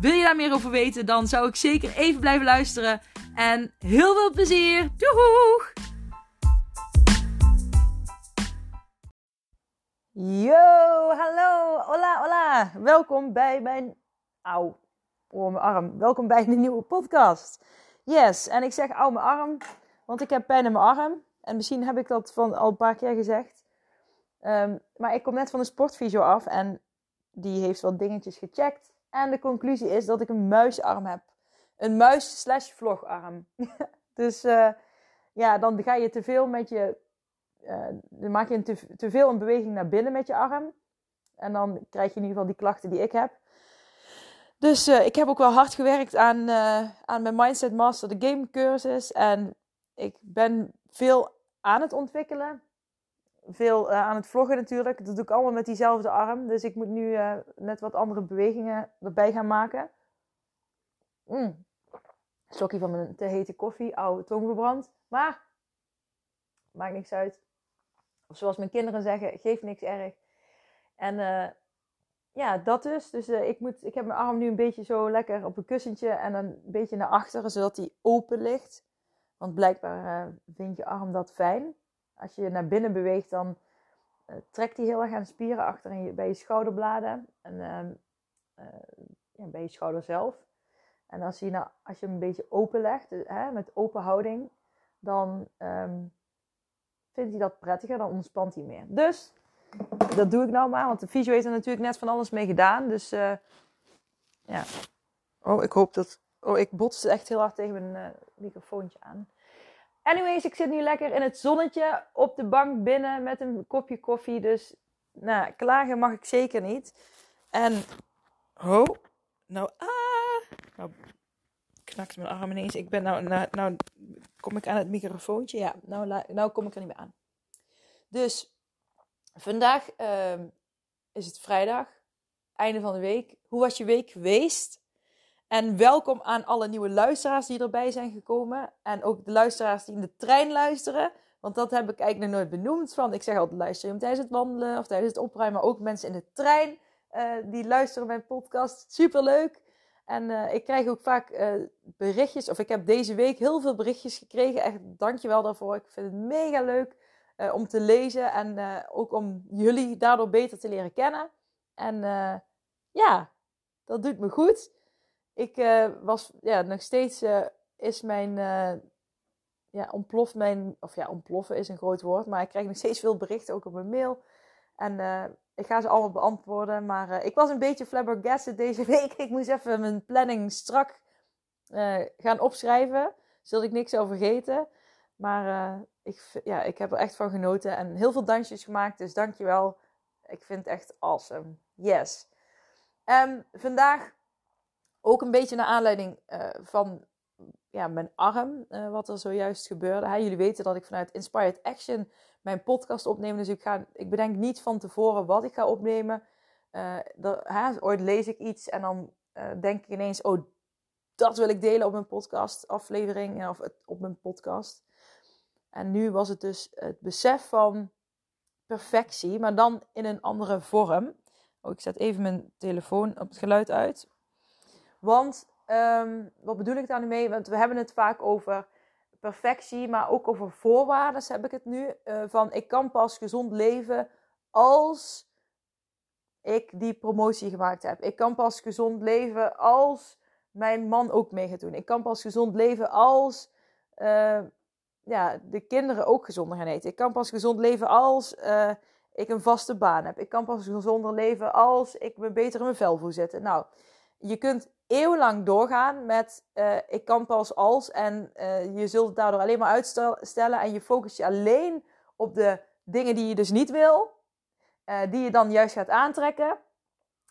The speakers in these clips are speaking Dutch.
Wil je daar meer over weten, dan zou ik zeker even blijven luisteren. En heel veel plezier! Doeg! Yo, hallo, hola, hola. Welkom bij mijn... Auw, oh mijn arm. Welkom bij een nieuwe podcast. Yes, en ik zeg auw mijn arm, want ik heb pijn in mijn arm. En misschien heb ik dat van al een paar keer gezegd. Um, maar ik kom net van een sportvisio af en die heeft wat dingetjes gecheckt. En de conclusie is dat ik een muisarm heb. Een muis slash vlogarm. dus uh, ja, dan ga je te veel met je... Uh, dan maak je te, veel een beweging naar binnen met je arm. En dan krijg je in ieder geval die klachten die ik heb. Dus uh, ik heb ook wel hard gewerkt aan, aan mijn Mindset Master, de game cursus. En ik ben veel aan het ontwikkelen veel uh, aan het vloggen natuurlijk. Dat doe ik allemaal met diezelfde arm. Dus ik moet nu uh, net wat andere bewegingen erbij gaan maken. Mm. Slokje van mijn te hete koffie. Oude tong verbrand. Maar, maakt niks uit. Of zoals mijn kinderen zeggen, geeft niks erg. En uh, ja, dat dus. Dus ik, moet, ik heb mijn arm nu een beetje zo lekker op een kussentje. En een beetje naar achteren, zodat die open ligt. Want blijkbaar vindt je arm dat fijn. Als je naar binnen beweegt, dan uh, trekt hij heel erg aan spieren achter in je, bij je schouderbladen en uh, ja, bij je schouder zelf. En als je, nou, als je hem een beetje open legt, hè, met open houding, dan um, vindt hij dat prettiger, dan ontspant hij meer. Dus dat doe ik nou maar, want de fysio heeft er natuurlijk net van alles mee gedaan. Dus ja. Oh, ik hoop dat. Oh, ik botste echt heel hard tegen mijn microfoontje aan. Anyways, ik zit nu lekker in het zonnetje op de bank binnen met een kopje koffie. Dus nou, klagen mag ik zeker niet. En, oh, nou, ah, nou knakt mijn arm ineens. Ik ben nou, nou, nou kom ik aan het microfoontje. Ja, nou, nou kom ik er niet meer aan. Dus, vandaag uh, is het vrijdag, einde van de week. Hoe was je week geweest? En welkom aan alle nieuwe luisteraars die erbij zijn gekomen. En ook de luisteraars die in de trein luisteren. Want dat heb ik eigenlijk nog nooit benoemd. Van, ik zeg altijd luister je tijdens het wandelen of tijdens het opruimen. Maar ook mensen in de trein uh, die luisteren mijn podcast. Superleuk. En uh, ik krijg ook vaak uh, berichtjes. Of ik heb deze week heel veel berichtjes gekregen. Echt dankjewel daarvoor. Ik vind het mega leuk om te lezen. En ook om jullie daardoor beter te leren kennen. En ja, dat doet me goed ik uh, was, ja, nog steeds uh, is mijn, uh, ja, ontploft mijn, of ja, ontploffen is een groot woord, maar ik krijg nog steeds veel berichten, ook op mijn mail. En ik ga ze allemaal beantwoorden, maar ik was een beetje flabbergasted deze week. Ik moest even mijn planning strak gaan opschrijven, zodat ik niks zou vergeten. Maar ik, ja, ik heb er echt van genoten en heel veel dansjes gemaakt, dus dankjewel. Ik vind het echt awesome. Yes. Um, vandaag ook een beetje naar aanleiding uh, van ja, mijn arm, uh, wat er zojuist gebeurde. Hè, jullie weten dat ik vanuit Inspired Action mijn podcast opneem. Dus ik, ga, ik bedenk niet van tevoren wat ik ga opnemen. Dat, hè, ooit lees ik iets en dan denk ik ineens: oh, dat wil ik delen op mijn podcast aflevering of op mijn podcast. En nu was het dus het besef van perfectie, maar dan in een andere vorm. Oh, ik zet even mijn telefoon op het geluid uit. Want um, wat bedoel ik daar nu mee? Want we hebben het vaak over perfectie, maar ook over voorwaarden heb ik het nu. Uh, van ik kan pas gezond leven als ik die promotie gemaakt heb. Ik kan pas gezond leven als mijn man ook mee gaat doen. Ik kan pas gezond leven als uh, ja, de kinderen ook gezonder gaan eten. Ik kan pas gezond leven als uh, ik een vaste baan heb. Ik kan pas gezonder leven als ik me beter in mijn vel voel zitten. Nou, je kunt eeuwenlang doorgaan met uh, ik kan pas als en uh, je zult het daardoor alleen maar uitstellen en je focust je alleen op de dingen die je dus niet wil, uh, die je dan juist gaat aantrekken.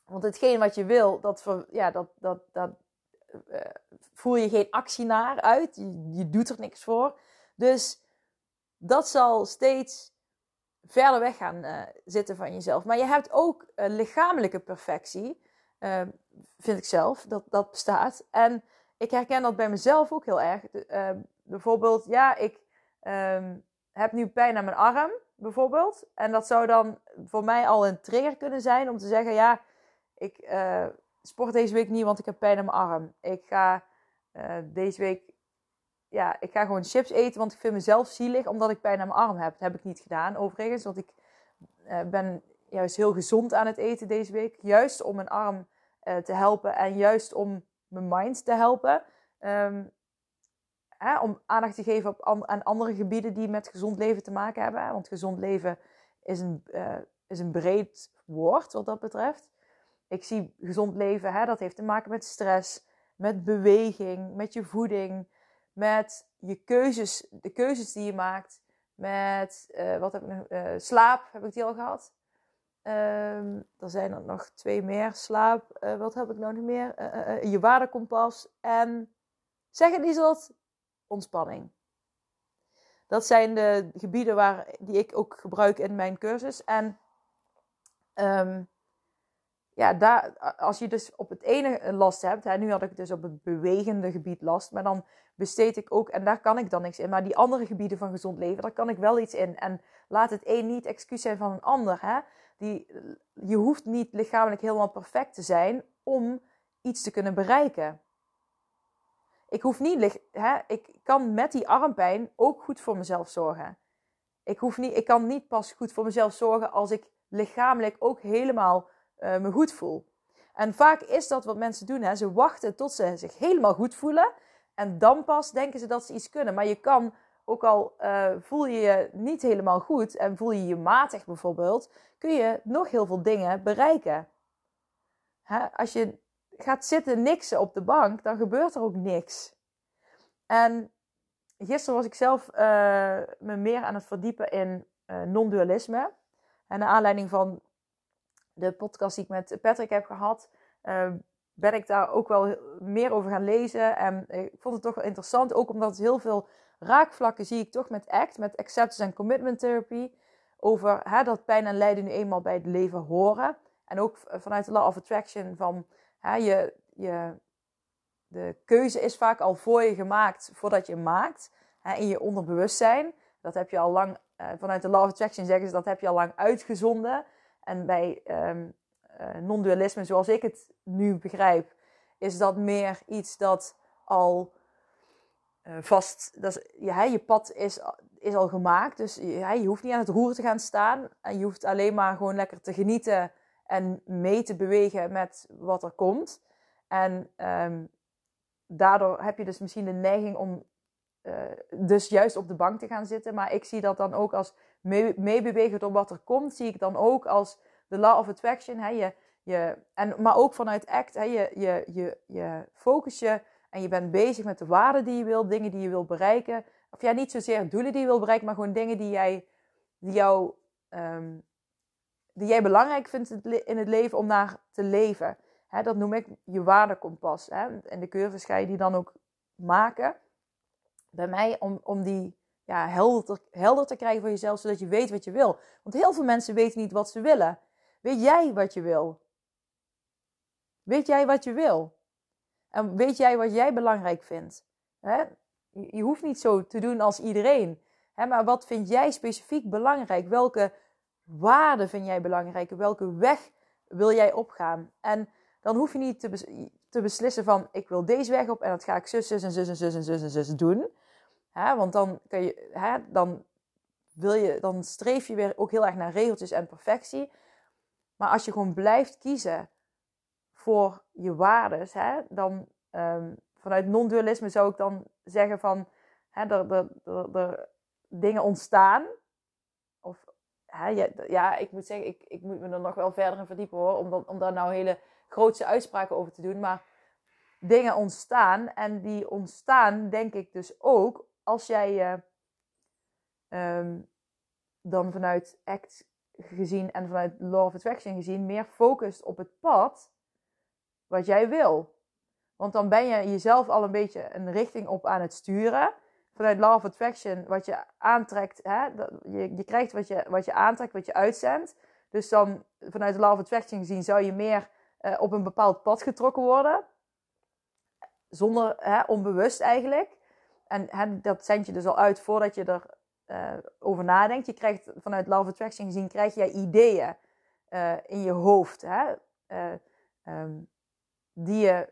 Want hetgeen wat je wil, dat, ja, dat, dat, dat voer je geen actie naar uit. Je, je doet er niks voor. Dus dat zal steeds verder weg gaan zitten van jezelf. Maar je hebt ook lichamelijke perfectie, uh, vind ik zelf, dat dat bestaat. En ik herken dat bij mezelf ook heel erg. bijvoorbeeld, ja, ik um, heb nu pijn aan mijn arm, bijvoorbeeld. En dat zou dan voor mij al een trigger kunnen zijn om te zeggen, ja, ik sport deze week niet, want ik heb pijn aan mijn arm. Ik ga deze week ja, ik ga gewoon chips eten, want ik vind mezelf zielig omdat ik pijn aan mijn arm heb. Dat heb ik niet gedaan, overigens. Want ik uh, ben juist heel gezond aan het eten deze week. Juist om mijn arm uh, te helpen en juist om mijn mind te helpen. Um, hè, om aandacht te geven op an aan andere gebieden die met gezond leven te maken hebben. Want gezond leven is een, uh, is een breed woord wat dat betreft. Ik zie gezond leven, hè, dat heeft te maken met stress, met beweging, met je voeding met je keuzes, de keuzes die je maakt, met uh, wat heb ik slaap heb ik die al gehad. Um, er zijn er nog twee meer. Slaap, uh, wat heb ik nou nog meer? je waardekompas en zeg het eens ontspanning. Dat zijn de gebieden waar, die ik ook gebruik in mijn cursus. En um, ja, daar, als je dus op het ene last hebt, hè, nu had ik dus op het bewegende gebied last, maar dan besteed ik ook, en daar kan ik dan niks in, maar die andere gebieden van gezond leven, daar kan ik wel iets in. En laat het een niet excuus zijn van een ander. Hè? Die, je hoeft niet lichamelijk helemaal perfect te zijn om iets te kunnen bereiken. Ik hoef niet, hè, ik kan met die armpijn ook goed voor mezelf zorgen. Ik, hoef niet, ik kan niet pas goed voor mezelf zorgen als ik lichamelijk ook helemaal uh, me goed voel. En vaak is dat wat mensen doen. Hè? Ze wachten tot ze zich helemaal goed voelen. En dan pas denken ze dat ze iets kunnen. Maar je kan, ook al uh, voel je je niet helemaal goed en voel je je matig bijvoorbeeld, kun je nog heel veel dingen bereiken. Hè? Als je gaat zitten niksen op de bank, dan gebeurt er ook niks. En gisteren was ik zelf uh, me meer aan het verdiepen in uh, non-dualisme. En naar aanleiding van de podcast die ik met Patrick heb gehad, ben ik daar ook wel meer over gaan lezen. En ik vond het toch wel interessant, ook omdat het heel veel raakvlakken zie ik toch met ACT, met Acceptance and Commitment Therapy, over hè, dat pijn en lijden nu eenmaal bij het leven horen. En ook vanuit de Law of Attraction van hè, je, je, de keuze is vaak al voor je gemaakt voordat je maakt. Hè, in je onderbewustzijn. Dat heb je al lang, uh, vanuit de Law of Attraction zeggen ze, dat heb je al lang uitgezonden. En bij um, uh, non-dualisme, zoals ik het nu begrijp, is dat meer iets dat al uh, vast. Dat je pad is, is al gemaakt. Dus ja, je hoeft niet aan het roer te gaan staan. En je hoeft alleen maar gewoon lekker te genieten en mee te bewegen met wat er komt. En um, daardoor heb je dus misschien de neiging om uh, dus juist op de bank te gaan zitten. Maar ik zie dat dan ook als meebewegen mee door wat er komt, zie ik dan ook als de law of attraction. Hè, je, je, en, maar ook vanuit ACT, hè, je, je, je, je focus je en je bent bezig met de waarden die je wil, dingen die je wil bereiken. Of ja, niet zozeer doelen die je wil bereiken, maar gewoon dingen die jij, die jou, um, die jij belangrijk vindt in het leven om naar te leven. Dat noem ik je waardekompas. En de cursus ga je die dan ook maken. Bij mij om, om die ja, helder, helder te krijgen voor jezelf, zodat je weet wat je wil. Want heel veel mensen weten niet wat ze willen. Weet jij wat je wil? Weet jij wat je wil? En weet jij wat jij belangrijk vindt? Hè? Je hoeft niet zo te doen als iedereen. Hè? Maar wat vind jij specifiek belangrijk? Welke waarden vind jij belangrijk? Welke weg wil jij opgaan? En dan hoef je niet te, te beslissen van ik wil deze weg op en dat ga ik zus, zus en zus en zus en zus en zus doen. Hè? Want dan, kan je, hè? dan, wil je, dan streef je weer ook heel erg naar regeltjes en perfectie. Maar als je gewoon blijft kiezen voor je waardes, hè, dan um, vanuit non-dualisme zou ik dan zeggen van hè, er, er, er, dingen ontstaan. Of hè, ja, ja, ik moet zeggen, ik, ik moet me er nog wel verder in verdiepen hoor, om, om daar nou hele grootse uitspraken over te doen. Maar dingen ontstaan en die ontstaan, denk ik dus ook als jij um, dan vanuit act gezien en vanuit Law of Attraction gezien meer focust op het pad wat jij wil. Want dan ben je jezelf al een beetje een richting op aan het sturen. Vanuit Law of Attraction, wat je aantrekt, hè, je, je krijgt wat je, wat je aantrekt, wat je uitzendt. Dus dan vanuit de Law of Attraction gezien zou je meer uh, op een bepaald pad getrokken worden. Zonder, hè, onbewust eigenlijk. En hè, dat zend je dus al uit voordat je er uh, over nadenkt. Je krijgt vanuit Law of Attraction gezien, krijg je ideeën uh, in je hoofd. Hè? Um, die je,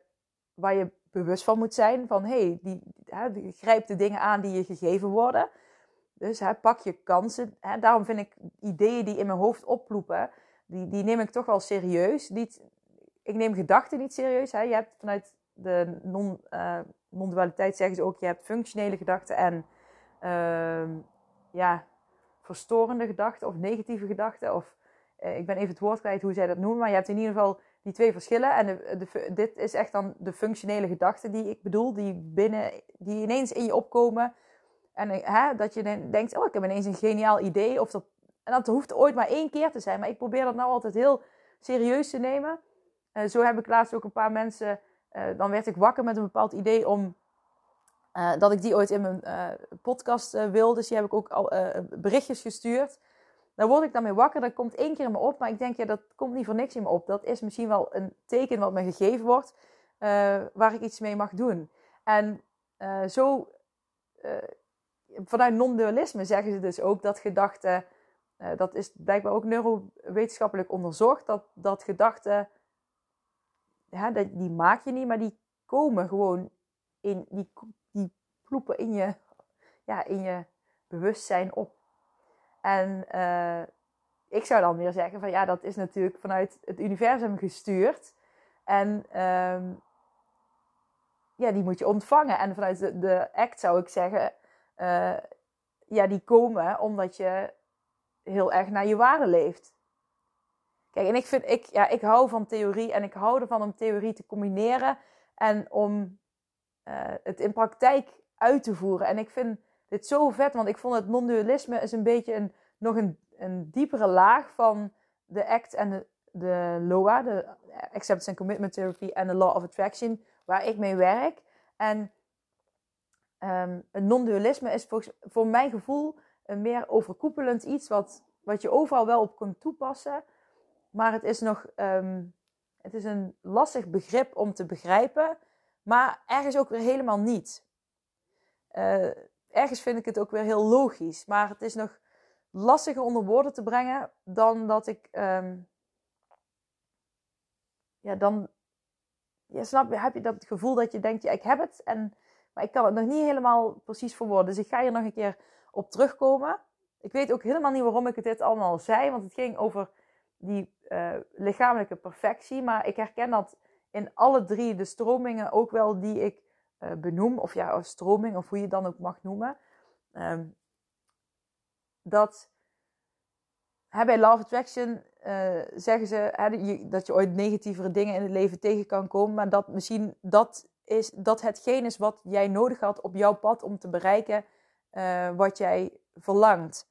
waar je bewust van moet zijn. Van hey, die, hè, grijp de dingen aan die je gegeven worden. Dus hè, pak je kansen. Hè, daarom vind ik ideeën die in mijn hoofd opploepen, die, die neem ik toch wel serieus. Niet, ik neem gedachten niet serieus. Hè. Je hebt vanuit de non, uh, zeggen ze ook, je hebt functionele gedachten en uh, ja, verstorende gedachten of negatieve gedachten. Of uh, ik ben even het woord kwijt hoe zij dat noemen, maar je hebt in ieder geval die twee verschillen. En de, dit is echt dan de functionele gedachten die ik bedoel, die, binnen, die ineens in je opkomen. En hè, dat je denkt, oh, ik heb ineens een geniaal idee. Of dat, en dat hoeft ooit maar één keer te zijn. Maar ik probeer dat nou altijd heel serieus te nemen. Uh, zo heb ik laatst ook een paar mensen. Uh, dan werd ik wakker met een bepaald idee om. Uh, dat ik die ooit in mijn podcast wil. Dus die heb ik ook al berichtjes gestuurd. Daar word ik dan mee wakker. Dat komt één keer in me op. Maar ik denk, ja, dat komt niet voor niks in me op. Dat is misschien wel een teken wat me gegeven wordt. waar ik iets mee mag doen. En zo. vanuit non-dualisme zeggen ze dus ook dat gedachten. dat is blijkbaar ook neurowetenschappelijk onderzocht. Dat, dat gedachten die maak je niet, maar die komen gewoon in, die, die ploepen in je, ja, in je bewustzijn op. En uh, ik zou dan weer zeggen van ja, dat is natuurlijk vanuit het universum gestuurd. En uh, ja, die moet je ontvangen. En vanuit de, de act zou ik zeggen, uh, ja, die komen omdat je heel erg naar je waarde leeft. Kijk, en ik vind, ik, ja, ik hou van theorie en ik hou ervan om theorie te combineren en om uh, het in praktijk uit te voeren. En ik vind dit zo vet, want ik vond het non-dualisme is een beetje een, nog een, een diepere laag van de ACT en de, de LOA, de Acceptance and Commitment Therapy en de Law of Attraction, waar ik mee werk. En um, een non-dualisme is volgens, voor mijn gevoel een meer overkoepelend iets wat, wat je overal wel op kunt toepassen. Maar het is nog um, het is een lastig begrip om te begrijpen. Maar ergens ook weer helemaal niet. Uh, ergens vind ik het ook weer heel logisch. Maar het is nog lastiger onder woorden te brengen dan dat ik. Um, ja, dan. Ja, snap je, heb je dat gevoel dat je denkt, ja, ik heb het. En, maar ik kan het nog niet helemaal precies verwoorden. Dus ik ga hier nog een keer op terugkomen. Ik weet ook helemaal niet waarom ik dit allemaal zei. Want het ging over die uh, lichamelijke perfectie. Maar ik herken dat in alle drie de stromingen ook wel die ik uh, benoem. Of ja, of stroming, of hoe je het dan ook mag noemen. Um, dat hè, bij Love Attraction uh, zeggen ze hè, dat je ooit negatievere dingen in het leven tegen kan komen. Maar dat misschien dat, is, dat hetgeen is wat jij nodig had op jouw pad om te bereiken wat jij verlangt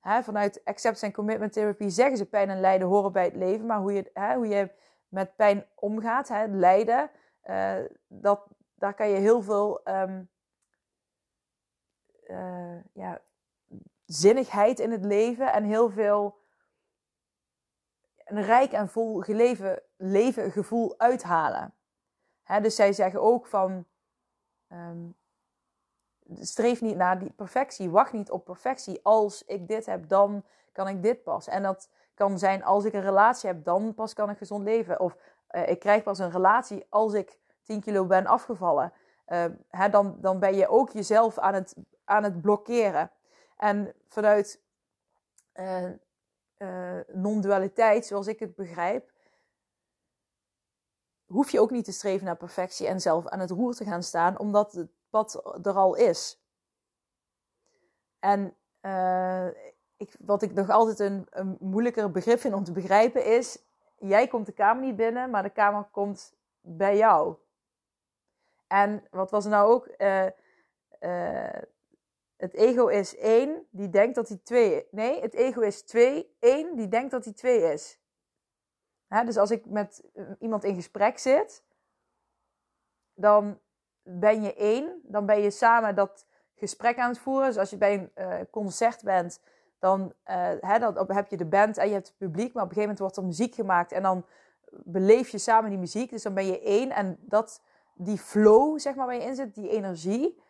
hè, vanuit acceptance en commitment therapy zeggen ze pijn en lijden horen bij het leven. Maar hoe je, hè, hoe je met pijn omgaat, hè, lijden, dat, daar kan je heel veel um, uh, ja, zinnigheid in het leven en heel veel een rijk en vol geleven leven gevoel uithalen. Dus zij zeggen ook van um, streef niet naar die perfectie. Wacht niet op perfectie. Als ik dit heb, dan kan ik dit pas. En dat kan zijn als ik een relatie heb, dan pas kan ik gezond leven. Of uh, ik krijg pas een relatie als ik 10 kilo ben afgevallen. Uh, hè, dan, dan ben je ook jezelf aan het, aan het blokkeren. En vanuit uh, non-dualiteit, zoals ik het begrijp, hoef je ook niet te streven naar perfectie en zelf aan het roer te gaan staan, omdat het wat er al is. En ik, wat ik nog altijd een, een moeilijker begrip vind om te begrijpen is: jij komt de kamer niet binnen, maar de kamer komt bij jou. En wat was nou ook? Uh, uh, het ego is één, die denkt dat hij twee Nee, het ego is twee, één, die denkt dat hij twee is. Hè, dus als ik met iemand in gesprek zit, dan ben je één. Dan ben je samen dat gesprek aan het voeren. Dus als je bij een concert bent, dan, hè, dan heb je de band en je hebt het publiek. Maar op een gegeven moment wordt er muziek gemaakt en dan beleef je samen die muziek. Dus dan ben je één. En dat, die flow, zeg maar, waar je in zit, die energie,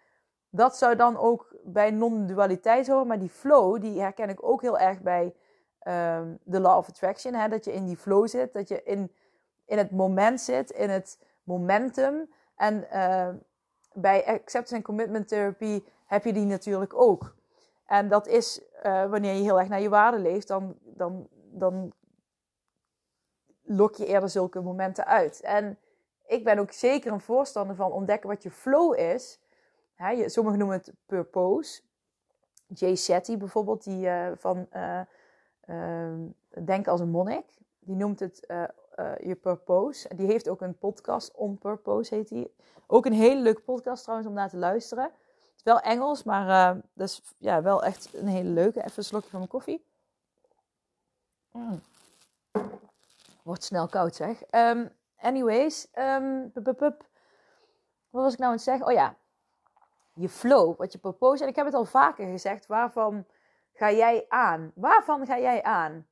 dat zou dan ook bij non-dualiteit horen. Maar die flow, die herken ik ook heel erg bij um, de Law of Attraction. Hè? Dat je in die flow zit, dat je in, in het moment zit, in het momentum. En uh, bij Acceptance and Commitment Therapy heb je die natuurlijk ook. En dat is uh, wanneer je heel erg naar je waarde leeft, dan, dan, dan lok je eerder zulke momenten uit. En ik ben ook zeker een voorstander van ontdekken wat je flow is. Sommigen noemen het purpose. Jay Shetty bijvoorbeeld, die uh, van uh, Denk als een monnik, die noemt het je purpose. Die heeft ook een podcast, On Purpose heet die. Ook een hele leuke podcast trouwens om naar te luisteren. Het is wel Engels, maar dat is ja, wel echt een hele leuke. Even een slokje van mijn koffie. Mm. Wordt snel koud zeg. Um, anyways, um, wat was ik nou aan het zeggen? Oh ja, je flow, wat je propose. En ik heb het al vaker gezegd, waarvan ga jij aan? Waarvan ga jij aan?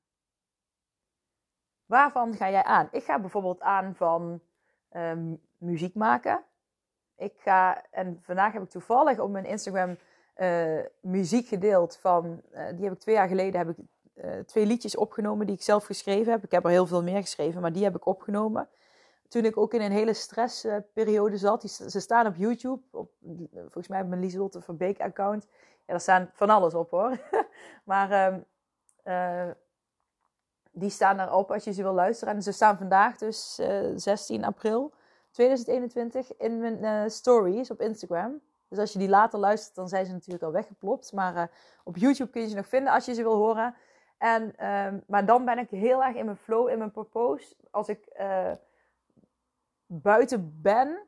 Waarvan ga jij aan? Ik ga bijvoorbeeld aan van um, muziek maken. Ik ga, en vandaag heb ik toevallig op mijn Instagram uh, muziek gedeeld van, uh, die heb ik twee jaar geleden, heb ik uh, twee liedjes opgenomen die ik zelf geschreven heb. Ik heb er heel veel meer geschreven, maar die heb ik opgenomen toen ik ook in een hele stressperiode zat. Die, ze staan op YouTube. Op, volgens mij op mijn Lieselotte Verbeek account. Ja, daar staan van alles op hoor. maar um, uh, die staan erop als je ze wil luisteren. En ze staan vandaag dus uh, eh, 16 april 2021 in mijn uh, stories op Instagram. Dus als je die later luistert, dan zijn ze natuurlijk al weggeplopt. Maar op YouTube kun je ze nog vinden als je ze wil horen. En, um, maar dan ben ik heel erg in mijn flow, in mijn purpose. Als ik buiten ben,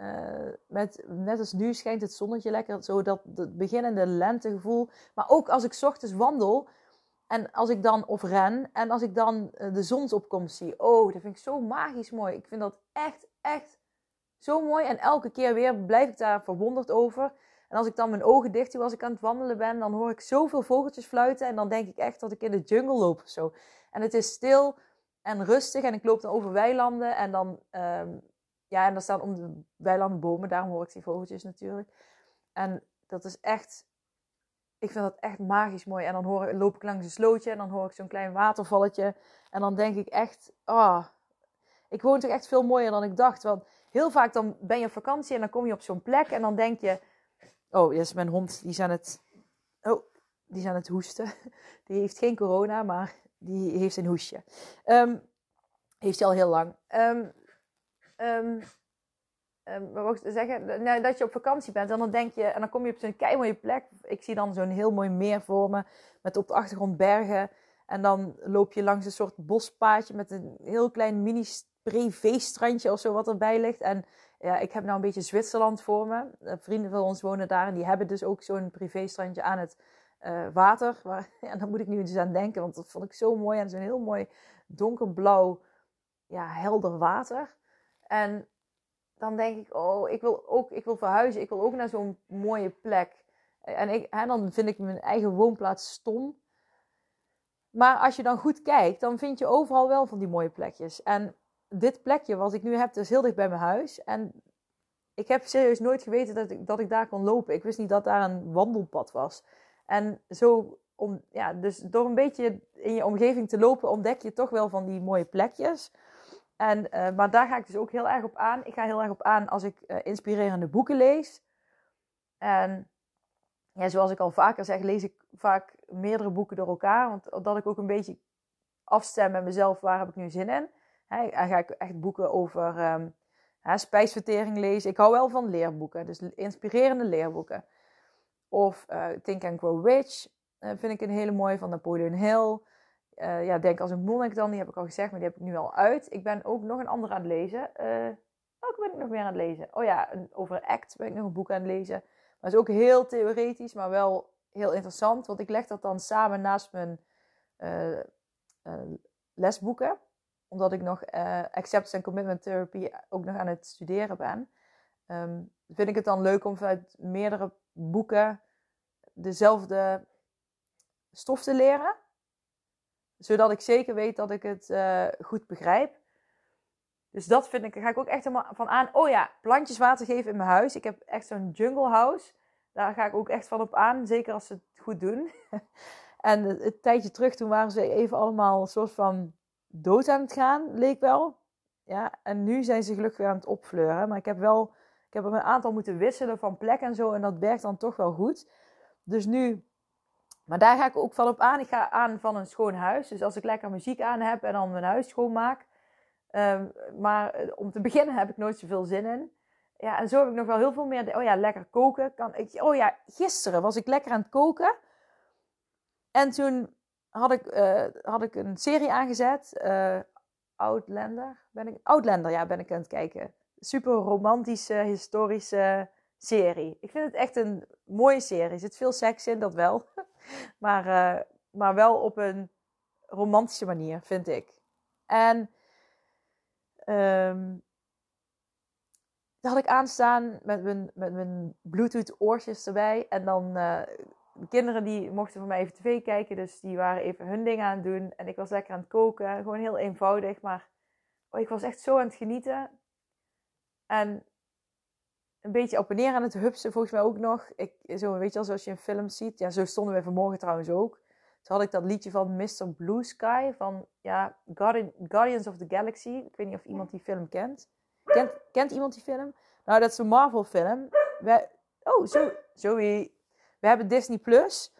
uh, met, net als nu schijnt het zonnetje lekker, zo dat het beginnende lentegevoel. Maar ook als ik ochtends wandel en als ik dan, of ren, en als ik dan uh, de zonsopkomst zie. Oh, dat vind ik zo magisch mooi. Ik vind dat echt, echt zo mooi. En elke keer weer blijf ik daar verwonderd over. En als ik dan mijn ogen dicht doe als ik aan het wandelen ben, dan hoor ik zoveel vogeltjes fluiten. En dan denk ik echt dat ik in de jungle loop of zo. En het is stil en rustig. En ik loop dan over weilanden en dan, um, ja, en dan staan om de weilanden bomen. Daarom hoor ik die vogeltjes natuurlijk. En dat is echt, ik vind dat echt magisch mooi. En dan hoor, loop ik langs een slootje en dan hoor ik zo'n klein watervalletje. En dan denk ik echt, ah, oh, ik woon toch echt veel mooier dan ik dacht. Want heel vaak dan ben je op vakantie en dan kom je op zo'n plek en dan denk je, oh, yes, mijn hond, die aan het, oh, die is het hoesten. Die heeft geen corona, maar die heeft een hoesje. Um, heeft hij al heel lang. Um, um, um, zeggen? Nou, dat je op vakantie bent en dan denk je, en dan kom je op zo'n mooie plek. Ik zie dan zo'n heel mooi meer voor me, met op de achtergrond bergen. En dan loop je langs een soort bospaadje met een heel klein mini privé-strandje of zo wat erbij ligt. En ja, ik heb nou een beetje Zwitserland voor me. Eh, vrienden van ons wonen daar en die hebben dus ook zo'n privé-strandje aan het uh, water. Waar, ja, daar moet ik nu dus aan denken, want dat vond ik zo mooi. En zo'n heel mooi donkerblauw, ja, helder water. En dan denk ik, oh, ik wil ook, ik wil verhuizen. Ik wil ook naar zo'n mooie plek. En, ik, en dan vind ik mijn eigen woonplaats stom. Maar als je dan goed kijkt, dan vind je overal wel van die mooie plekjes. En dit plekje wat ik nu heb, is heel dicht bij mijn huis. En ik heb serieus nooit geweten dat ik, dat ik daar kon lopen. Ik wist niet dat daar een wandelpad was. En zo, om, ja, dus door een beetje in je omgeving te lopen, ontdek je toch wel van die mooie plekjes. En, uh, maar daar ga ik dus ook heel erg op aan. Ik ga heel erg op aan als ik uh, inspirerende boeken lees. En ja, zoals ik al vaker zeg, lees ik vaak meerdere boeken door elkaar. Want dat ik ook een beetje afstem met mezelf, waar heb ik nu zin in. en ga ik echt boeken over um, spijsvertering lezen. Ik hou wel van leerboeken, dus inspirerende leerboeken. Of uh, Think and Grow Rich uh, vind ik een hele mooie van Napoleon Hill. Uh, ja, Denk als een monnik dan, die heb ik al gezegd, maar die heb ik nu al uit. Ik ben ook nog een andere aan het lezen. welke ben ik nog meer aan het lezen? Oh ja, over ACT ben ik nog een boek aan het lezen. Maar is ook heel theoretisch, maar wel heel interessant. Want ik leg dat dan samen naast mijn lesboeken. Omdat ik nog Acceptance and Commitment Therapy ook nog aan het studeren ben. ehm, vind ik het dan leuk om vanuit meerdere boeken dezelfde stof te leren. Zodat ik zeker weet dat ik het uh, goed begrijp. Dus dat vind ik, ga ik ook echt helemaal van aan. Oh ja, plantjes water geven in mijn huis. Ik heb echt zo'n jungle house. Daar ga ik ook echt van op aan. Zeker als ze het goed doen. en het, tijdje terug, toen waren ze even allemaal een soort van dood aan het gaan, leek wel. Ja, en nu zijn ze gelukkig weer aan het opfleuren. Maar ik heb wel, ik heb een aantal moeten wisselen van plek en zo. En dat werkt dan toch wel goed. Dus nu, maar daar ga ik ook van op aan. Ik ga aan van een schoon huis. Dus als ik lekker muziek aan heb en dan mijn huis schoonmaak. Um, maar eh, om te beginnen heb ik nooit zoveel zin in. Ja, en zo heb ik nog wel heel veel meer. Oh ja, lekker koken. Kan ik, oh ja, gisteren was ik lekker aan het koken. En toen had ik, uh, had ik een serie aangezet. Uh, Outlander. Ben ik, Outlander, ja, ben ik aan het kijken. Super romantische, historische serie. Ik vind het echt een mooie serie. Er zit veel seks in, dat wel. maar, uh, maar wel op een romantische manier, vind ik. En um, dat had ik aanstaan met mijn, met mijn Bluetooth oortjes erbij. En dan uh, de kinderen die mochten van mij even tv kijken. Dus die waren even hun ding aan het doen. En ik was lekker aan het koken. Gewoon heel eenvoudig. Maar oh, ik was echt zo aan het genieten. En een beetje op en neer aan het hupsen volgens mij ook nog. Ik, zo, weet je zoals je in films ziet. Ja, zo stonden we vanmorgen trouwens ook. Toen had ik dat liedje van Mr. Blue Sky van ja, Guardians of the Galaxy. Ik weet niet of iemand die film kent. Kent, kent iemand die film? Nou, dat is een Marvel film. oh, zo, Zoe. We hebben Disney Plus.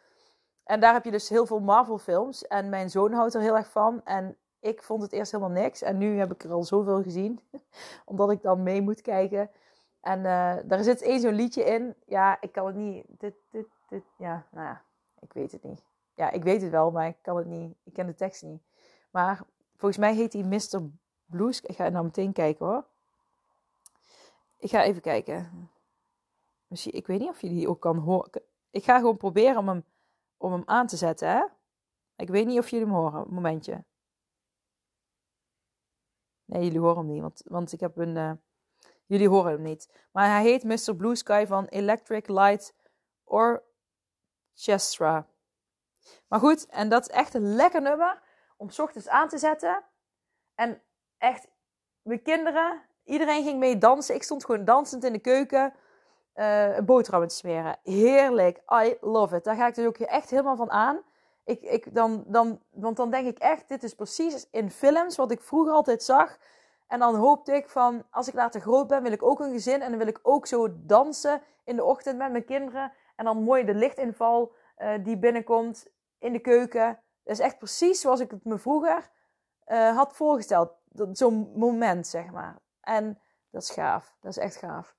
En daar heb je dus heel veel Marvel films. En mijn zoon houdt er heel erg van. En ik vond het eerst helemaal niks. En nu heb ik er al zoveel gezien. Omdat ik dan mee moet kijken. En uh, daar zit één zo'n liedje in. Ja, ik kan het niet. Dit, dit, dit. Ja, nou ja, ik weet het niet. Ja, ik weet het wel, maar ik kan het niet. Ik ken de tekst niet. Maar volgens mij heet hij Mr. Blues. Ik ga nou meteen kijken hoor. Ik ga even kijken. Misschien, ik weet niet of je die ook kan horen. Ik ga gewoon proberen om hem, om hem aan te zetten, hè? Ik weet niet of jullie hem horen. Momentje. Nee, jullie horen hem niet, want, want ik heb een... Uh, jullie horen hem niet. Maar hij heet Mr. Blue Sky van Electric Light Orchestra. Maar goed, en dat is echt een lekker nummer om s ochtends aan te zetten. En echt, mijn kinderen, iedereen ging mee dansen. Ik stond gewoon dansend in de keuken uh, een boterham te smeren. Heerlijk. I love it. Daar ga ik dus ook echt helemaal van aan. Ik, ik, dan, dan, want dan denk ik echt, dit is precies in films wat ik vroeger altijd zag. En dan hoopte ik van, als ik later groot ben, wil ik ook een gezin. En dan wil ik ook zo dansen in de ochtend met mijn kinderen. En dan mooi de lichtinval uh, die binnenkomt in de keuken. Dat is echt precies zoals ik het me vroeger uh, had voorgesteld. Zo'n moment, zeg maar. En dat is gaaf. Dat is echt gaaf.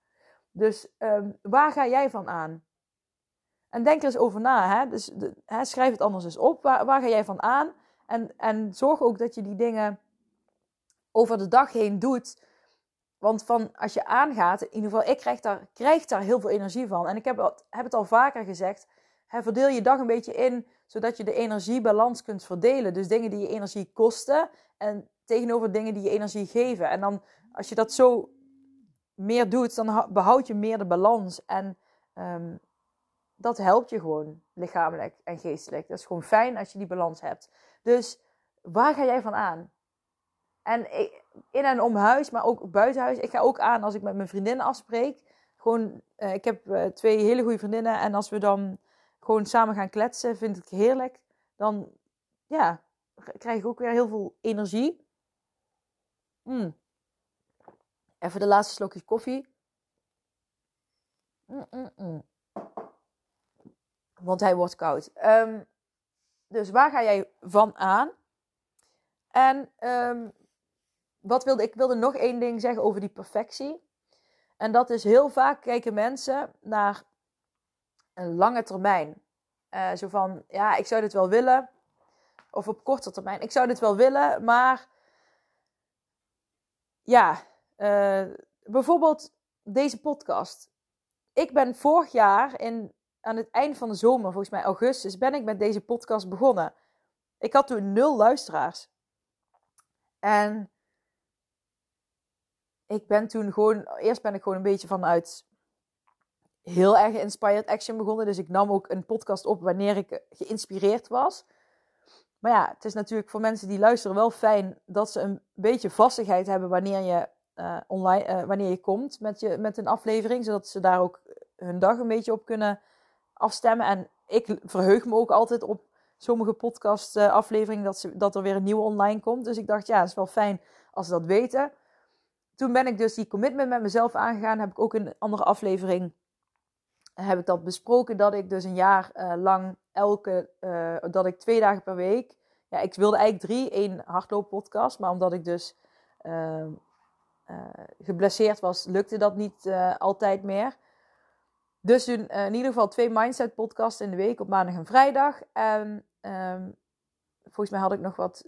Dus um, waar ga jij van aan? En denk er eens over na. Hè? Dus hè, schrijf het anders eens op. Waar, waar ga jij van aan? En, en zorg ook dat je die dingen over de dag heen doet. Want van als je aangaat, in ieder geval, ik krijg daar, krijg daar heel veel energie van. En ik heb, heb het al vaker gezegd. Hè, verdeel je dag een beetje in, zodat je de energiebalans kunt verdelen. Dus dingen die je energie kosten en tegenover dingen die je energie geven. En dan, als je dat zo meer doet, dan behoud je meer de balans. En um, dat helpt je gewoon lichamelijk en geestelijk. Dat is gewoon fijn als je die balans hebt. Dus waar ga jij van aan? En in en om huis, maar ook buiten huis. Ik ga ook aan als ik met mijn vriendinnen afspreek. Gewoon, uh, ik heb uh, twee hele goede vriendinnen. En als we dan gewoon samen gaan kletsen, vind ik heerlijk. Dan, ja, krijg ik ook weer heel veel energie. Mm. Even de laatste slokjes koffie. Mm, mm, mm. Want hij wordt koud. Um, dus waar ga jij van aan? En um, wat wilde ik wilde nog één ding zeggen over die perfectie. En dat is heel vaak kijken mensen naar een lange termijn. Uh, zo van, ja, ik zou dit wel willen. Of op korte termijn, ik zou dit wel willen, maar ja, uh, bijvoorbeeld deze podcast. Ik ben vorig jaar in, aan het eind van de zomer, volgens mij augustus, ben ik met deze podcast begonnen. Ik had toen nul luisteraars. En ik ben toen gewoon, eerst ben ik gewoon een beetje vanuit heel erg inspired action begonnen. Dus ik nam ook een podcast op wanneer ik geïnspireerd was. Maar ja, het is natuurlijk voor mensen die luisteren wel fijn dat ze een beetje vastigheid hebben wanneer je uh, online, uh, wanneer je komt met, je, met een aflevering, zodat ze daar ook hun dag een beetje op kunnen afstemmen. En ik verheug me ook altijd op sommige podcast uh, afleveringen dat, ze, dat er weer een nieuwe online komt. Dus ik dacht, ja, het is wel fijn als ze dat weten. Toen ben ik dus die commitment met mezelf aangegaan. Heb ik ook in een andere aflevering heb ik dat besproken dat ik dus een jaar lang elke, dat ik twee dagen per week, ja, ik wilde eigenlijk drie, één hardlooppodcast, maar omdat ik dus geblesseerd was, lukte dat niet altijd meer. Dus in, uh, in, ieder geval twee mindset podcasts in de week op maandag en vrijdag. En um, volgens mij had ik nog wat,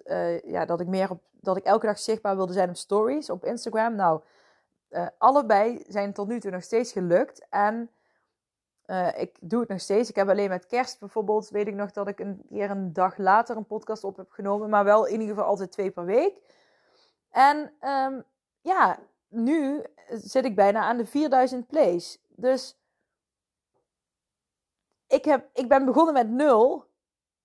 ja, dat ik meer op, dat ik elke dag zichtbaar wilde zijn op stories op Instagram. Nou, allebei zijn tot nu toe nog steeds gelukt. En ik doe het nog steeds. Ik heb alleen met kerst bijvoorbeeld, weet ik nog dat ik een keer een dag later een podcast op heb genomen. Maar wel in ieder geval altijd twee per week. En um, ja, nu zit ik bijna aan de 4000 plays. Dus ik, heb, ik ben begonnen met nul.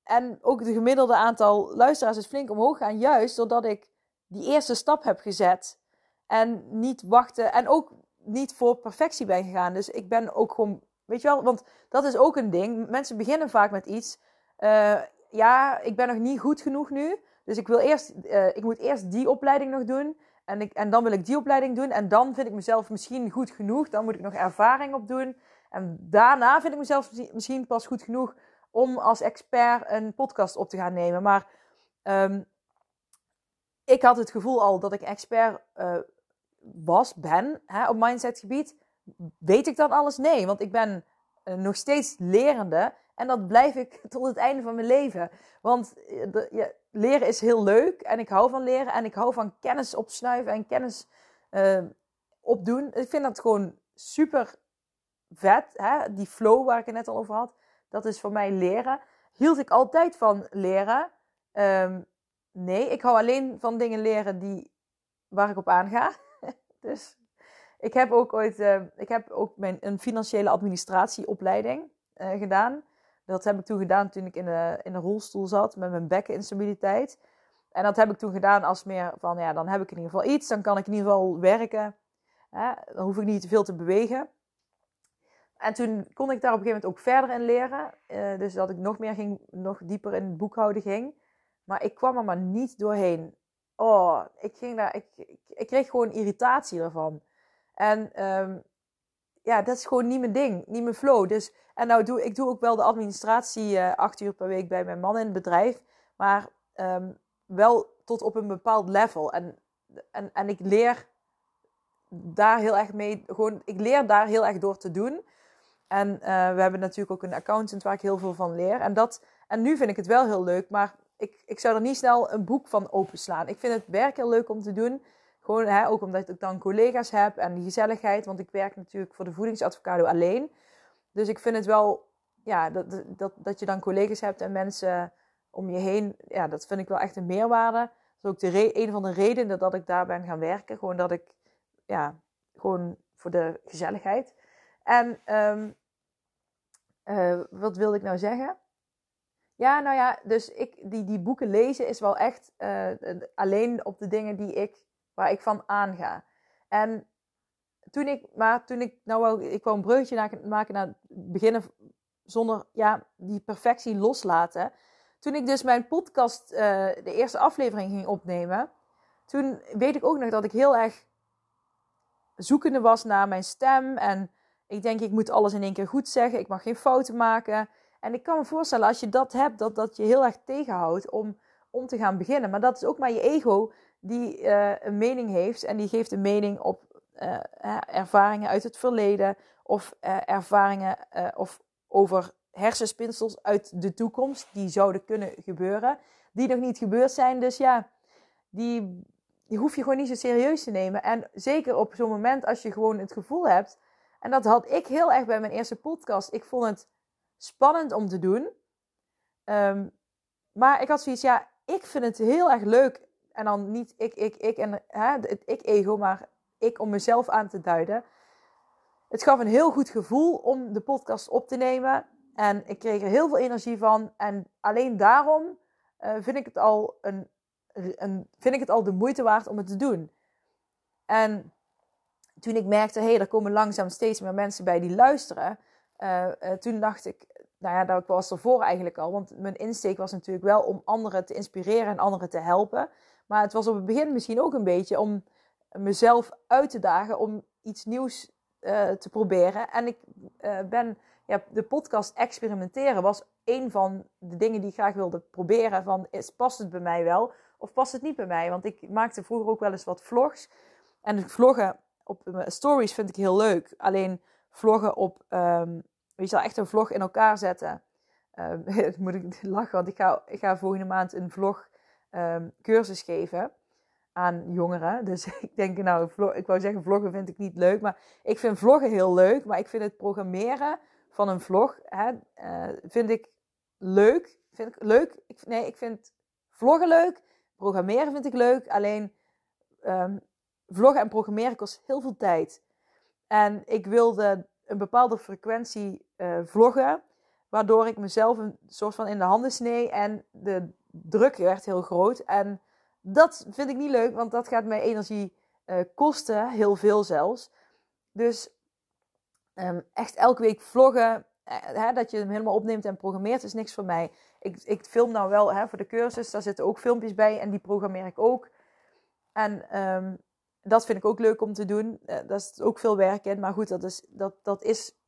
En ook het gemiddelde aantal luisteraars is flink omhoog gaan. Juist doordat ik die eerste stap heb gezet. En niet wachten. En ook niet voor perfectie ben gegaan. Dus ik ben ook gewoon. Weet je wel, want dat is ook een ding. Mensen beginnen vaak met iets. Uh, ja, ik ben nog niet goed genoeg nu. Dus ik wil eerst, uh, ik moet eerst die opleiding nog doen. En, ik, en dan wil ik die opleiding doen. En dan vind ik mezelf misschien goed genoeg. Dan moet ik nog ervaring op doen. En daarna vind ik mezelf misschien pas goed genoeg om als expert een podcast op te gaan nemen. Maar um, ik had het gevoel al dat ik expert uh, was, ben hè, op mindsetgebied. Weet ik dan alles? Nee, want ik ben uh, nog steeds lerende. En dat blijf ik tot het einde van mijn leven. Want eh, leren is heel leuk en ik hou van leren en ik hou van kennis opsnuiven en kennis opdoen. Ik vind dat gewoon super vet. Hè? Die flow waar ik het net al over had, dat is voor mij leren. Hield ik altijd van leren? Um, nee, ik hou alleen van dingen leren die, waar ik op aanga. dus ik heb ook ooit uh, ik heb ook mijn, een financiële administratieopleiding uh, gedaan. Dat heb ik toen gedaan toen ik in de, in de rolstoel zat met mijn bekkeninstabiliteit. En dat heb ik toen gedaan als meer van, ja, dan heb ik in ieder geval iets. Dan kan ik in ieder geval werken. Hè? Dan hoef ik niet te veel te bewegen. En toen kon ik daar op een gegeven moment ook verder in leren. Uh, dus dat ik nog meer ging, nog dieper in het boekhouden ging. Maar ik kwam er maar niet doorheen. Oh, ik ging daar, ik, ik, kreeg gewoon irritatie ervan. En um, ja, dat is gewoon niet mijn ding, niet mijn flow. Dus, en nou doe ik doe ook wel de administratie uh, acht uur per week bij mijn man in het bedrijf. Maar um, wel tot op een bepaald level. En, en, en ik leer daar heel erg mee, gewoon, ik leer daar heel erg door te doen. En uh, we hebben natuurlijk ook een accountant waar ik heel veel van leer. En, dat, en nu vind ik het wel heel leuk, maar ik, ik zou er niet snel een boek van openslaan. Ik vind het werk heel leuk om te doen. Gewoon, hè, ook omdat ik dan collega's heb en die gezelligheid. Want ik werk natuurlijk voor de voedingsadvocado alleen. Dus ik vind het wel, ja, dat, dat, dat je dan collega's hebt en mensen om je heen. Ja, dat vind ik wel echt een meerwaarde. Dat is ook de een van de redenen dat ik daar ben gaan werken. Gewoon dat ik, ja, gewoon voor de gezelligheid. En um, uh, wat wilde ik nou zeggen? Ja, nou ja, dus ik, die, die boeken lezen is wel echt uh, alleen op de dingen die ik waar ik van aanga. En toen ik, maar toen ik, nou wou, ik wou een maken naar beginnen zonder, ja, die perfectie loslaten. Toen ik dus mijn podcast, de eerste aflevering ging opnemen, toen weet ik ook nog dat ik heel erg zoekende was naar mijn stem. En ik denk, ik moet alles in één keer goed zeggen. Ik mag geen fouten maken. En ik kan me voorstellen, als je dat hebt, dat dat je heel erg tegenhoudt om, om te gaan beginnen. Maar dat is ook maar je ego die uh, een mening heeft en die geeft een mening op uh, ervaringen uit het verleden of ervaringen of over hersenspinsels uit de toekomst die zouden kunnen gebeuren, die nog niet gebeurd zijn. Dus ja, die, die hoef je gewoon niet zo serieus te nemen. En zeker op zo'n moment als je gewoon het gevoel hebt, en dat had ik heel erg bij mijn eerste podcast. Ik vond het spannend om te doen. Um, maar ik had zoiets, ja, ik vind het heel erg leuk en dan niet ik, ik, ik en hè, het ik-ego, maar ik om mezelf aan te duiden. Het gaf een heel goed gevoel om de podcast op te nemen. En ik kreeg er heel veel energie van. En alleen daarom uh, vind, ik het al een, een, vind ik het al de moeite waard om het te doen. En toen ik merkte, hé, hey, er komen langzaam steeds meer mensen bij die luisteren. Uh, uh, toen dacht ik, nou ja, dat was ervoor eigenlijk al. Want mijn insteek was natuurlijk wel om anderen te inspireren en anderen te helpen. Maar het was op het begin misschien ook een beetje om mezelf uit te dagen om iets nieuws uh, te proberen. En ik ben, ja, de podcast experimenteren was een van de dingen die ik graag wilde proberen. Van, is, past het bij mij wel of past het niet bij mij? Want ik maakte vroeger ook wel eens wat vlogs. En vloggen op stories vind ik heel leuk. Alleen vloggen op, um, je zal echt een vlog in elkaar zetten. Um, moet ik lachen, want ik ga, ik ga volgende maand een vlog um, cursus geven aan jongeren. Dus ik denk, nou, ik wou zeggen, vloggen vind ik niet leuk. Maar ik vind vloggen heel leuk. Maar ik vind het programmeren van een vlog, hè, uh, vind ik leuk. Vind ik leuk. Ik, nee, ik vind vloggen leuk. Programmeren vind ik leuk. Alleen vloggen en programmeren kost heel veel tijd. En ik wilde een bepaalde frequentie uh, vloggen, waardoor ik mezelf een soort van in de handen snee en de druk werd heel groot. En dat vind ik niet leuk, want dat gaat mij energie uh, kosten, heel veel zelfs. Dus um, echt elke week vloggen, hè, dat je hem helemaal opneemt en programmeert, is niks voor mij. Ik, ik film nou wel voor de cursus, daar zitten ook filmpjes bij en die programmeer ik ook. En um, dat vind ik ook leuk om te doen. Uh, daar is ook veel werk in. Maar goed, dat is, dat, dat is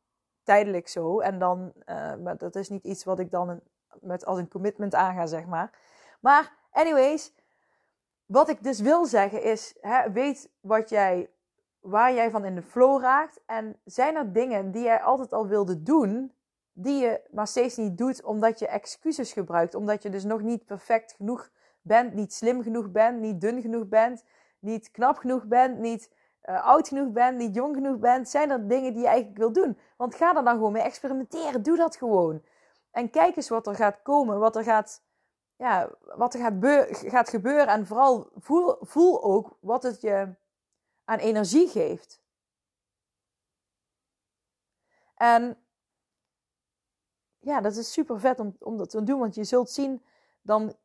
tijdelijk zo. En dan, uh, maar dat is niet iets wat ik dan met, als een commitment aanga, zeg maar. Maar, anyways, wat ik dus wil zeggen is: hè, weet wat jij, waar jij van in de flow raakt. En zijn er dingen die jij altijd al wilde doen, die je maar steeds niet doet, omdat je excuses gebruikt? Omdat je dus nog niet perfect genoeg bent, niet slim genoeg bent, niet dun genoeg bent niet knap genoeg bent, niet uh, oud genoeg bent, niet jong genoeg bent, zijn er dingen die je eigenlijk wil doen. Want ga er dan gewoon mee experimenteren. Doe dat gewoon. En kijk eens wat er gaat komen, wat er gaat, ja, wat er gaat, gaat gebeuren. En vooral voel, voel ook wat het je aan energie geeft. En ja, dat is super vet om, om dat te doen, want je zult zien, dan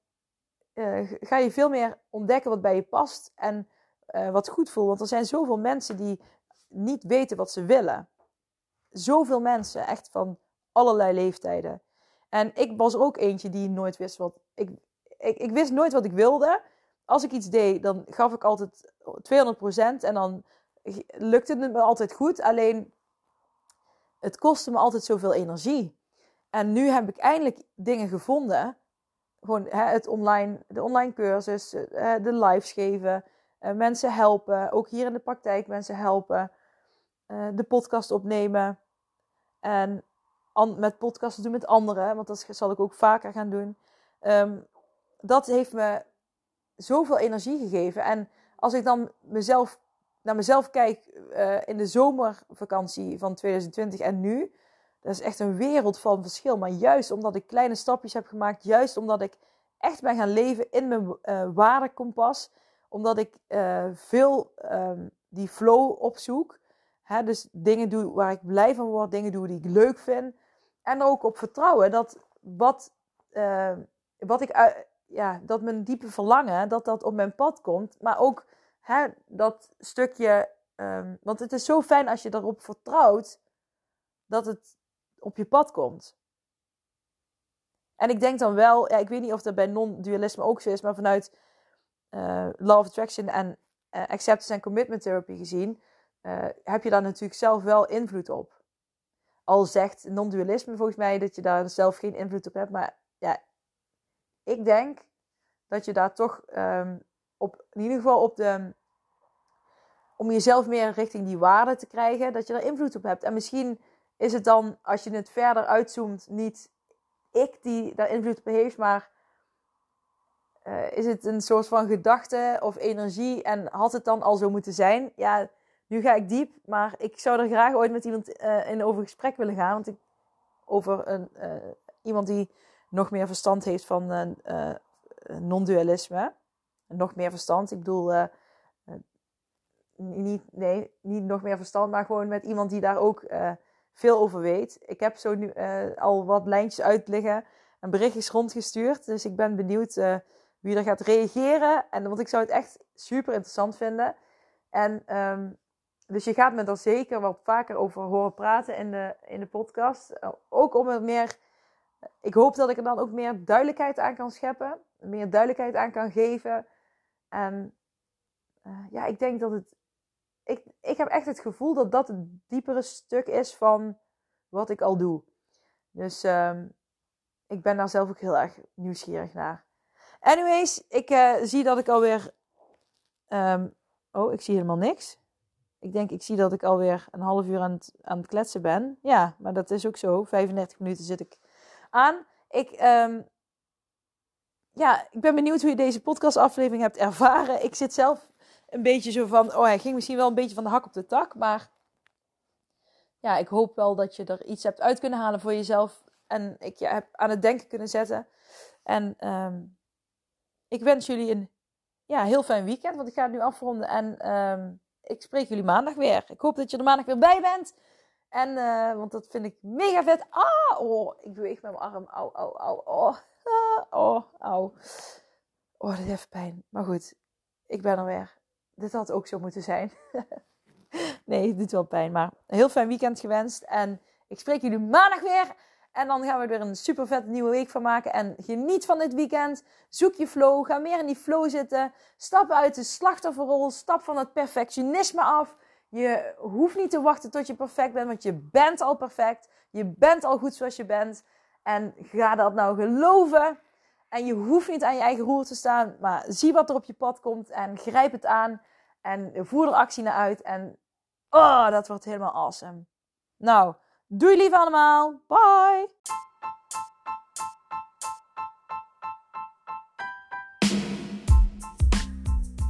uh, ga je veel meer ontdekken wat bij je past en uh, wat goed voelt. Want er zijn zoveel mensen die niet weten wat ze willen. Zoveel mensen, echt van allerlei leeftijden. En ik was ook eentje die nooit wist wat. Ik, ik, ik wist nooit wat ik wilde. Als ik iets deed, dan gaf ik altijd 200% en dan lukte het me altijd goed. Alleen het kostte me altijd zoveel energie. En nu heb ik eindelijk dingen gevonden gewoon het online, de online cursus, uh, de lives geven, uh, mensen helpen, ook hier in de praktijk mensen helpen, uh, de podcast opnemen en met podcasten doen met anderen, want dat zal ik ook vaker gaan doen. Um, dat heeft me zoveel energie gegeven. En als ik dan mezelf, naar mezelf kijk in de zomervakantie van 2020 en nu, dat is echt een wereld van verschil. Maar juist omdat ik kleine stapjes heb gemaakt, juist omdat ik echt ben gaan leven in mijn uh, waardekompas, omdat ik uh, veel um, die flow opzoek. Hè, dus dingen doe waar ik blij van word, dingen doe die ik leuk vind. En er ook op vertrouwen dat wat, uh, wat ik, ja, dat mijn diepe verlangen, dat dat op mijn pad komt. Maar ook hè, dat stukje, um, want het is zo fijn als je erop vertrouwt dat het op je pad komt. En ik denk dan wel, ja, ik weet niet of dat bij non-dualisme ook zo is, maar vanuit uh, Law of Attraction en uh, Acceptance en Commitment Therapy gezien, uh, heb je daar natuurlijk zelf wel invloed op. Al zegt non-dualisme volgens mij dat je daar zelf geen invloed op hebt, maar ja, ik denk dat je daar toch um, op, in ieder geval op de, om jezelf meer richting die waarde te krijgen, dat je daar invloed op hebt. En misschien is het dan, als je het verder uitzoomt, niet ik die daar invloed op heeft, maar uh, is het een soort van gedachte of energie en had het dan al zo moeten zijn? Ja, nu ga ik diep, maar ik zou er graag ooit met iemand uh, in over gesprek willen gaan, want ik over een, uh, iemand die nog meer verstand heeft van non-dualisme. Nog meer verstand. Ik bedoel, niet, nee, niet nog meer verstand, maar gewoon met iemand die daar ook veel over weet. Ik heb zo nu uh, al wat lijntjes uit liggen en berichtjes rondgestuurd. Dus ik ben benieuwd uh, wie er gaat reageren. En, want ik zou het echt super interessant vinden. En um, dus je gaat me er zeker wat vaker over horen praten in de, in de podcast. Ook om het meer. Ik hoop dat ik er dan ook meer duidelijkheid aan kan scheppen. Meer duidelijkheid aan kan geven. En ja, ik denk dat het. Ik, ik heb echt het gevoel dat dat het diepere stuk is van wat ik al doe. Dus um, ik ben daar zelf ook heel erg nieuwsgierig naar. Anyways, ik uh, zie dat ik alweer. Um, oh, ik zie helemaal niks. Ik denk, ik zie dat ik alweer een half uur aan het, aan het kletsen ben. Ja, maar dat is ook zo. 35 minuten zit ik aan. Ik, um, ja, ik ben benieuwd hoe je deze podcastaflevering hebt ervaren. Ik zit zelf een beetje zo van, oh hij ging misschien wel een beetje van de hak op de tak. Maar ja, ik hoop wel dat je er iets hebt uit kunnen halen voor jezelf. En ik je heb aan het denken kunnen zetten. En um, ik wens jullie een ja, heel fijn weekend, want ik ga het nu afronden. En um, ik spreek jullie maandag weer. Ik hoop dat je er maandag weer bij bent. En, uh, want dat vind ik mega vet. Ah, oh, ik beweeg met mijn arm. Au, au, au. Oh, ah, oh, au. Oh, dit heeft pijn. Maar goed, ik ben er weer. Dit had ook zo moeten zijn. nee, het doet wel pijn. Maar heel fijn weekend gewenst. En ik spreek jullie maandag weer. En dan gaan we er een super vette nieuwe week van maken. En geniet van dit weekend. Zoek je flow. Ga meer in die flow zitten. Stap uit de slachtofferrol. Stap van het perfectionisme af. Je hoeft niet te wachten tot je perfect bent, want je bent al perfect. Je bent al goed zoals je bent. En ga dat nou geloven. En je hoeft niet aan je eigen roer te staan, maar zie wat er op je pad komt en grijp het aan. En voer er actie naar uit. En oh, dat wordt helemaal awesome. Nou, Doei lief allemaal. Bye.